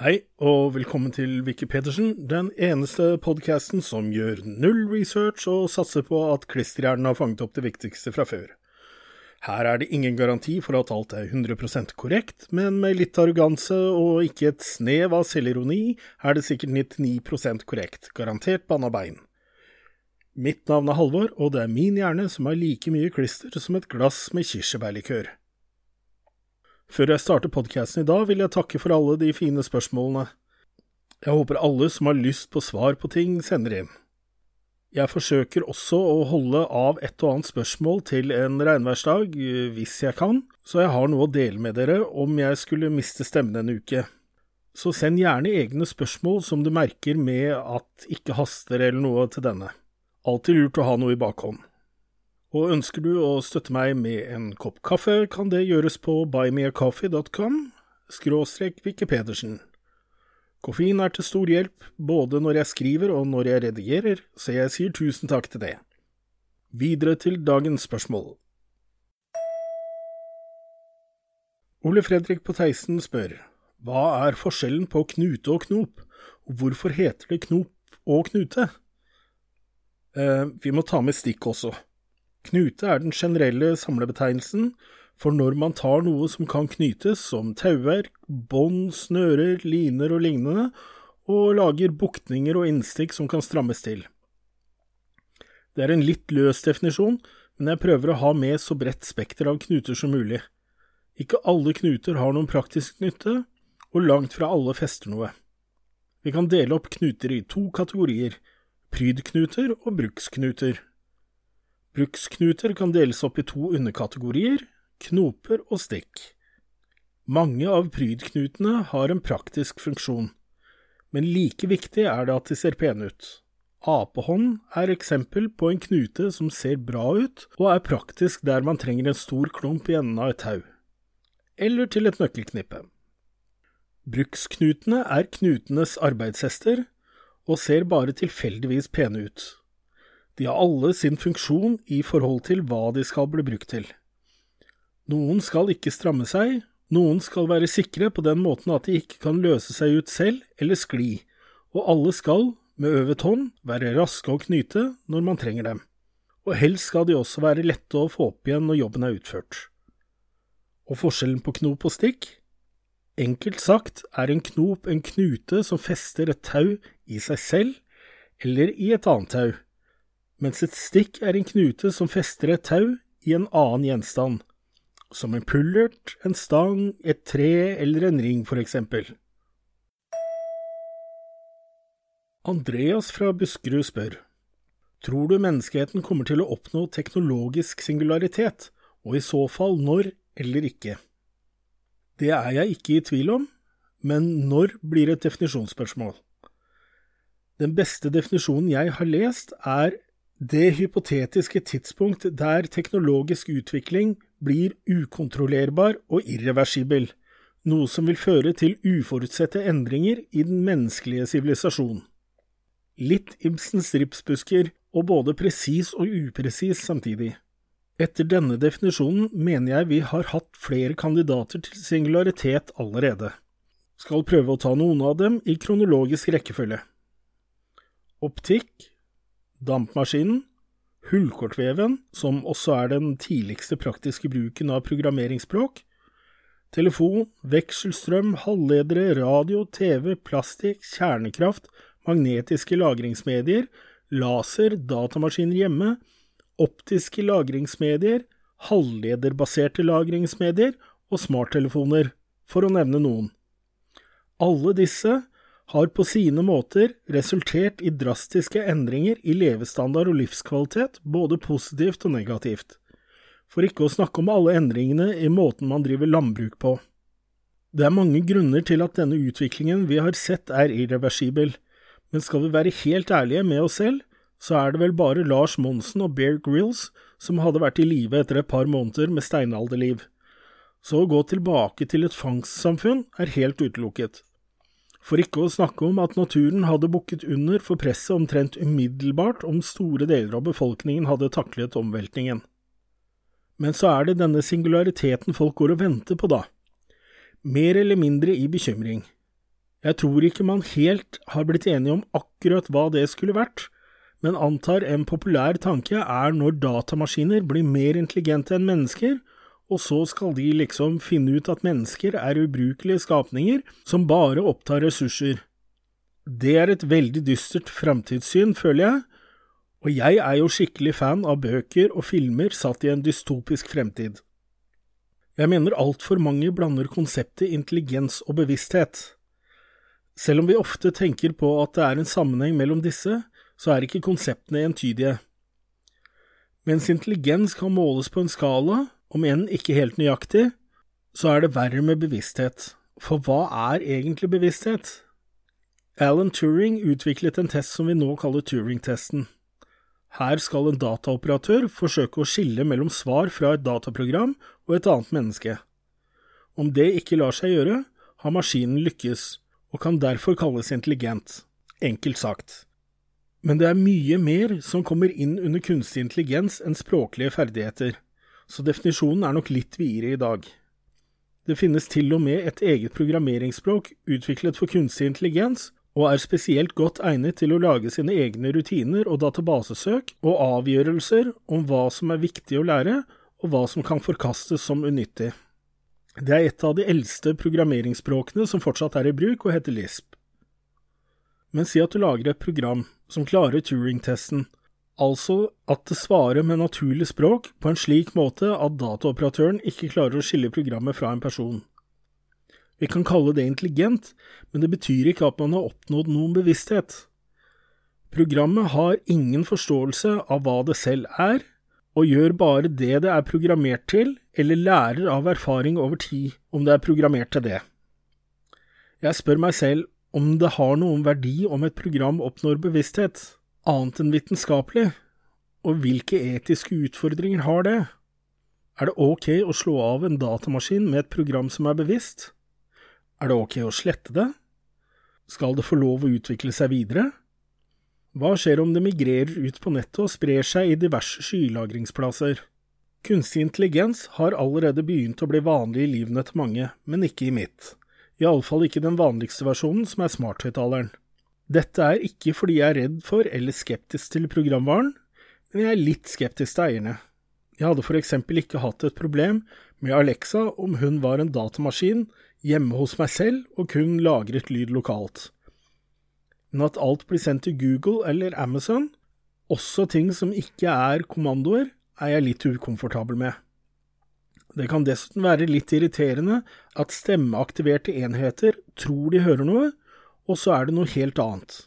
Hei, og velkommen til Vicky Pedersen, den eneste podkasten som gjør null research og satser på at klisterhjernen har fanget opp det viktigste fra før. Her er det ingen garanti for at alt er 100% korrekt, men med litt arroganse og ikke et snev av selvironi er det sikkert 99% korrekt, garantert banna bein. Mitt navn er Halvor, og det er min hjerne som har like mye klister som et glass med kirsebærlikør. Før jeg starter podkasten i dag, vil jeg takke for alle de fine spørsmålene. Jeg håper alle som har lyst på svar på ting, sender inn. Jeg forsøker også å holde av et og annet spørsmål til en regnværsdag, hvis jeg kan, så jeg har noe å dele med dere om jeg skulle miste stemmen en uke. Så send gjerne egne spørsmål som du merker med at ikke haster eller noe til denne. Alltid lurt å ha noe i bakhånd. Og ønsker du å støtte meg med en kopp kaffe, kan det gjøres på buymeacoffee.com skråstrek Vikke Pedersen. Koffein er til stor hjelp både når jeg skriver og når jeg redigerer, så jeg sier tusen takk til det. Videre til dagens spørsmål. Ole Fredrik på Theisen spør hva er forskjellen på knute og knop, og hvorfor heter det knop og knute? Eh, vi må ta med stikk også. Knute er den generelle samlebetegnelsen for når man tar noe som kan knytes, som tauverk, bånd, snører, liner og lignende, og lager buktninger og innstikk som kan strammes til. Det er en litt løs definisjon, men jeg prøver å ha med så bredt spekter av knuter som mulig. Ikke alle knuter har noen praktisk nytte, og langt fra alle fester noe. Vi kan dele opp knuter i to kategorier, prydknuter og bruksknuter. Bruksknuter kan deles opp i to underkategorier, knoper og stikk. Mange av prydknutene har en praktisk funksjon, men like viktig er det at de ser pene ut. Apehånd er eksempel på en knute som ser bra ut og er praktisk der man trenger en stor klump i enden av et tau, eller til et nøkkelknippe. Bruksknutene er knutenes arbeidshester og ser bare tilfeldigvis pene ut. De har alle sin funksjon i forhold til hva de skal bli brukt til. Noen skal ikke stramme seg, noen skal være sikre på den måten at de ikke kan løse seg ut selv eller skli, og alle skal, med øvet hånd, være raske å knyte når man trenger dem, og helst skal de også være lette å få opp igjen når jobben er utført. Og forskjellen på knop og stikk? Enkelt sagt er en knop en knute som fester et tau i seg selv eller i et annet tau mens et stikk er en knute som fester et tau i en annen gjenstand, som en pullert, en stang, et tre eller en ring, for eksempel. Andreas fra Buskerud spør Tror du menneskeheten kommer til å oppnå teknologisk singularitet, og i så fall når eller ikke? Det er jeg ikke i tvil om, men når blir et definisjonsspørsmål. Den beste definisjonen jeg har lest, er det hypotetiske tidspunkt der teknologisk utvikling blir ukontrollerbar og irreversibel, noe som vil føre til uforutsette endringer i den menneskelige sivilisasjon. Litt Ibsens ripsbusker, og både presis og upresis samtidig. Etter denne definisjonen mener jeg vi har hatt flere kandidater til singularitet allerede. Skal prøve å ta noen av dem i kronologisk rekkefølge. Optikk, dampmaskinen, hullkortveven, som også er den tidligste praktiske bruken av programmeringsspråk, telefon, vekselstrøm, halvledere, radio, TV, plastikk, kjernekraft, magnetiske lagringsmedier, laser, datamaskiner hjemme, optiske lagringsmedier, halvlederbaserte lagringsmedier og smarttelefoner, for å nevne noen. Alle disse har på sine måter resultert i drastiske endringer i levestandard og livskvalitet, både positivt og negativt, for ikke å snakke om alle endringene i måten man driver landbruk på. Det er mange grunner til at denne utviklingen vi har sett er irreversibel, men skal vi være helt ærlige med oss selv, så er det vel bare Lars Monsen og Bear Grills som hadde vært i live etter et par måneder med steinalderliv. Så å gå tilbake til et fangstsamfunn er helt utelukket. For ikke å snakke om at naturen hadde bukket under for presset omtrent umiddelbart om store deler av befolkningen hadde taklet omveltningen. Men så er det denne singulariteten folk går og venter på, da. Mer eller mindre i bekymring. Jeg tror ikke man helt har blitt enige om akkurat hva det skulle vært, men antar en populær tanke er når datamaskiner blir mer intelligente enn mennesker, og så skal de liksom finne ut at mennesker er ubrukelige skapninger som bare opptar ressurser. Det er et veldig dystert framtidssyn, føler jeg, og jeg er jo skikkelig fan av bøker og filmer satt i en dystopisk fremtid. Jeg mener altfor mange blander konseptet intelligens og bevissthet. Selv om vi ofte tenker på at det er en sammenheng mellom disse, så er ikke konseptene entydige. Mens intelligens kan måles på en skala, om enn ikke helt nøyaktig, så er det verre med bevissthet. For hva er egentlig bevissthet? Alan Turing utviklet en test som vi nå kaller Turing-testen. Her skal en dataoperatør forsøke å skille mellom svar fra et dataprogram og et annet menneske. Om det ikke lar seg gjøre, har maskinen lykkes, og kan derfor kalles intelligent, enkelt sagt. Men det er mye mer som kommer inn under kunstig intelligens enn språklige ferdigheter, så definisjonen er nok litt videre i dag. Det finnes til og med et eget programmeringsspråk utviklet for kunstig intelligens og er spesielt godt egnet til å lage sine egne rutiner og databasesøk og avgjørelser om hva som er viktig å lære, og hva som kan forkastes som unyttig. Det er et av de eldste programmeringsspråkene som fortsatt er i bruk, og heter Lisp. Men si at du lager et program som klarer Turing-testen, altså at det svarer med naturlig språk på en slik måte at dataoperatøren ikke klarer å skille programmet fra en person. Vi kan kalle det intelligent, men det betyr ikke at man har oppnådd noen bevissthet. Programmet har ingen forståelse av hva det selv er, og gjør bare det det er programmert til, eller lærer av erfaring over tid om det er programmert til det. Jeg spør meg selv om det har noen verdi om et program oppnår bevissthet, annet enn vitenskapelig, og hvilke etiske utfordringer har det? Er det ok å slå av en datamaskin med et program som er bevisst? Er det ok å slette det? Skal det få lov å utvikle seg videre? Hva skjer om det migrerer ut på nettet og sprer seg i diverse skylagringsplasser? Kunstig intelligens har allerede begynt å bli vanlig i livene til mange, men ikke i mitt. Iallfall ikke den vanligste versjonen, som er smarthøyttaleren. Dette er ikke fordi jeg er redd for eller skeptisk til programvaren, men jeg er litt skeptisk til eierne. Jeg hadde for eksempel ikke hatt et problem med Alexa om hun var en datamaskin hjemme hos meg selv og kun lagret lyd lokalt. Men at alt blir sendt til Google eller Amazon, også ting som ikke er kommandoer, er jeg litt ukomfortabel med. Det kan dessuten være litt irriterende at stemmeaktiverte enheter tror de hører noe, og så er det noe helt annet.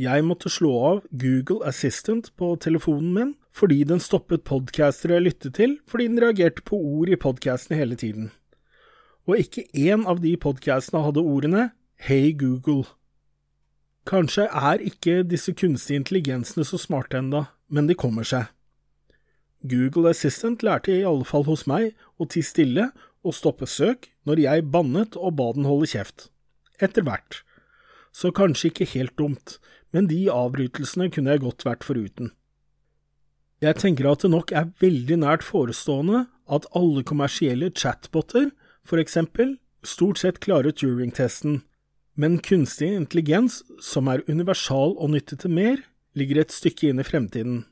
Jeg måtte slå av Google Assistant på telefonen min fordi den stoppet podcaster jeg lyttet til, fordi den reagerte på ord i podcasten hele tiden og ikke én av de podcastene hadde ordene Hei Google. Kanskje er ikke disse kunstige intelligensene så smarte enda, men de kommer seg. Google Assistant lærte i alle fall hos meg å tie stille og stoppe søk når jeg bannet og ba den holde kjeft. Etter hvert. Så kanskje ikke helt dumt, men de avbrytelsene kunne jeg godt vært foruten. Jeg tenker at det nok er veldig nært forestående at alle kommersielle chatboter for eksempel, stort sett klarer Turing-testen, men kunstig intelligens, som er universal og nyttig til mer, ligger et stykke inn i fremtiden.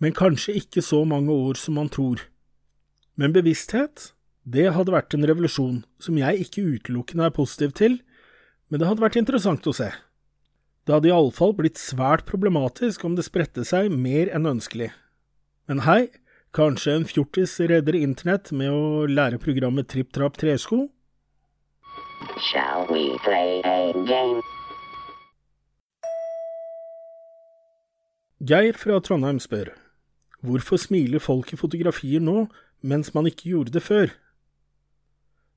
Men kanskje ikke så mange år som man tror. Men bevissthet, det hadde vært en revolusjon som jeg ikke utelukkende er positiv til, men det hadde vært interessant å se. Det hadde iallfall blitt svært problematisk om det spredte seg mer enn ønskelig. Men hei, Kanskje en fjortis redder internett med å lære programmet Tripp Trapp Tresko? Shall we play a game? Geir fra Trondheim spør Hvorfor smiler folk i fotografier nå, mens man ikke gjorde det før?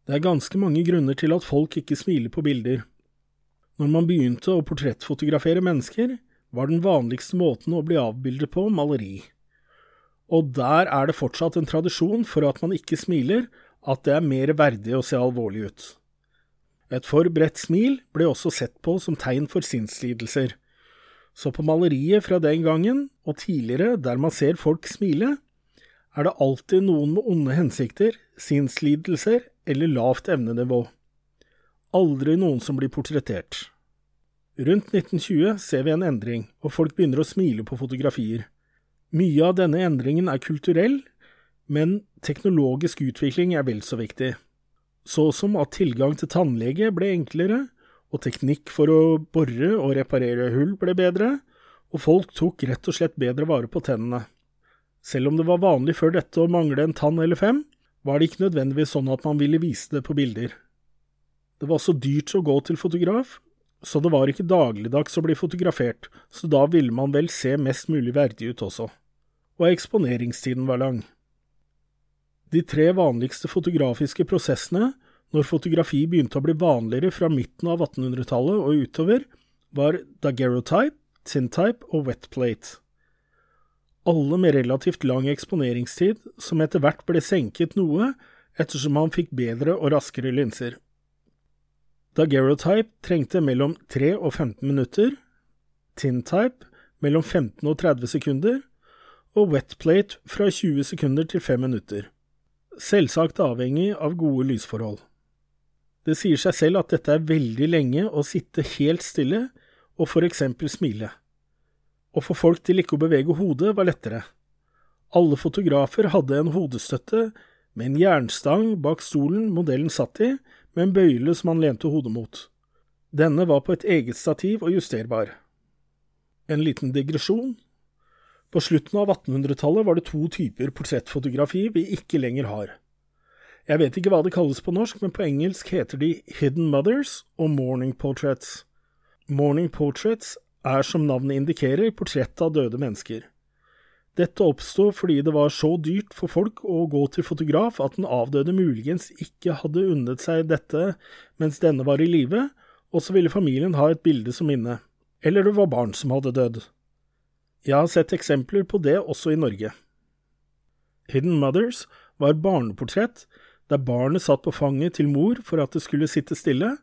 Det er ganske mange grunner til at folk ikke smiler på bilder. Når man begynte å portrettfotografere mennesker, var den vanligste måten å bli avbildet på maleri og der er det fortsatt en tradisjon for at man ikke smiler, at det er mer verdig å se alvorlig ut. Et for bredt smil ble også sett på som tegn for sinnslidelser, så på maleriet fra den gangen, og tidligere der man ser folk smile, er det alltid noen med onde hensikter, sinnslidelser eller lavt evnenivå. Aldri noen som blir portrettert. Rundt 1920 ser vi en endring, og folk begynner å smile på fotografier. Mye av denne endringen er kulturell, men teknologisk utvikling er vel så viktig, så som at tilgang til tannlege ble enklere, og teknikk for å bore og reparere hull ble bedre, og folk tok rett og slett bedre vare på tennene. Selv om det var vanlig før dette å mangle en tann eller fem, var det ikke nødvendigvis sånn at man ville vise det på bilder. Det var så dyrt å gå til fotograf, så det var ikke dagligdags å bli fotografert, så da ville man vel se mest mulig verdig ut også. Og eksponeringstiden var lang. De tre vanligste fotografiske prosessene når fotografi begynte å bli vanligere fra midten av 1800-tallet og utover, var daguerreotype, tintype og wetplate. Alle med relativt lang eksponeringstid, som etter hvert ble senket noe ettersom man fikk bedre og raskere linser. Daguerreotype trengte mellom 3 og 15 minutter, tintype mellom 15 og 30 sekunder, og wetplate fra 20 sekunder til 5 minutter, selvsagt avhengig av gode lysforhold. Det sier seg selv at dette er veldig lenge å sitte helt stille og for eksempel smile. Å få folk til ikke å bevege hodet var lettere. Alle fotografer hadde en hodestøtte med en jernstang bak stolen modellen satt i, med en bøyle som han lente hodet mot. Denne var på et eget stativ og justerbar. En liten digresjon. På slutten av 1800-tallet var det to typer portrettfotografi vi ikke lenger har. Jeg vet ikke hva det kalles på norsk, men på engelsk heter de Hidden Mothers og Morning Portraits. Morning Portraits er som navnet indikerer portrett av døde mennesker. Dette oppsto fordi det var så dyrt for folk å gå til fotograf at den avdøde muligens ikke hadde unnet seg dette mens denne var i live, og så ville familien ha et bilde som minne. Eller det var barn som hadde dødd. Jeg har sett eksempler på det også i Norge. Hidden Mothers var barneportrett der barnet satt på fanget til mor for at det skulle sitte stille,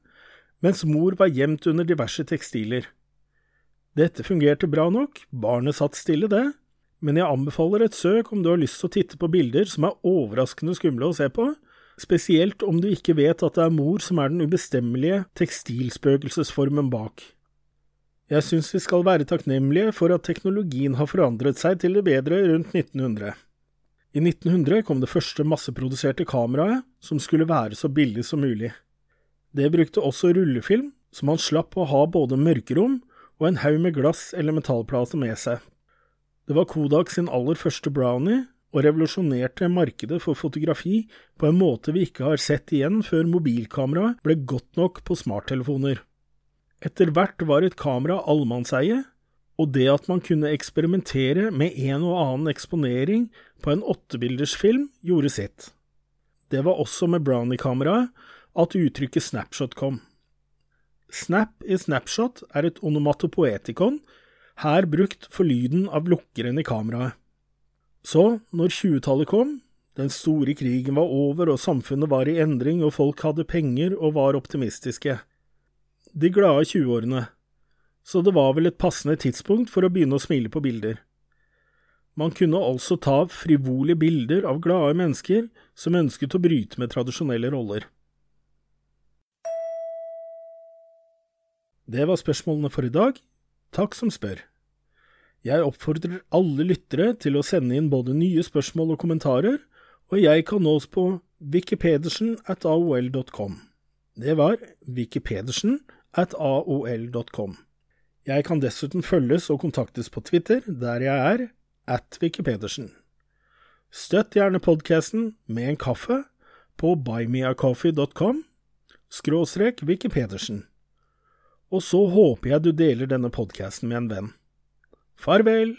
mens mor var gjemt under diverse tekstiler. Dette fungerte bra nok, barnet satt stille, det, men jeg anbefaler et søk om du har lyst til å titte på bilder som er overraskende skumle å se på, spesielt om du ikke vet at det er mor som er den ubestemmelige tekstilspøkelsesformen bak. Jeg synes vi skal være takknemlige for at teknologien har forandret seg til det bedre rundt 1900. I 1900 kom det første masseproduserte kameraet, som skulle være så billig som mulig. Det brukte også rullefilm, så man slapp å ha både mørkerom og en haug med glass eller metallplater med seg. Det var Kodak sin aller første brownie, og revolusjonerte markedet for fotografi på en måte vi ikke har sett igjen før mobilkameraet ble godt nok på smarttelefoner. Etter hvert var et kamera allemannseie, og det at man kunne eksperimentere med en og annen eksponering på en åttebildersfilm, gjorde sitt. Det var også med Brownie-kameraet at uttrykket snapshot kom. Snap i snapshot er et onomatopoetikon, her brukt for lyden av lukkeren i kameraet. Så, når 20-tallet kom, den store krigen var over og samfunnet var i endring og folk hadde penger og var optimistiske. De glade 20-årene, så det var vel et passende tidspunkt for å begynne å smile på bilder. Man kunne altså ta frivolige bilder av glade mennesker som ønsket å bryte med tradisjonelle roller. Det var spørsmålene for i dag. Takk som spør. Jeg oppfordrer alle lyttere til å sende inn både nye spørsmål og kommentarer, og jeg kan nås på wikipedersen at aol.com. Det var wikipedersen at aol.com. Jeg kan dessuten følges og kontaktes på Twitter, der jeg er at Wikipedersen. Støtt gjerne podkasten med en kaffe på buymeacoffee.com skråstrek Wikipedersen. Og så håper jeg du deler denne podkasten med en venn. Farvel!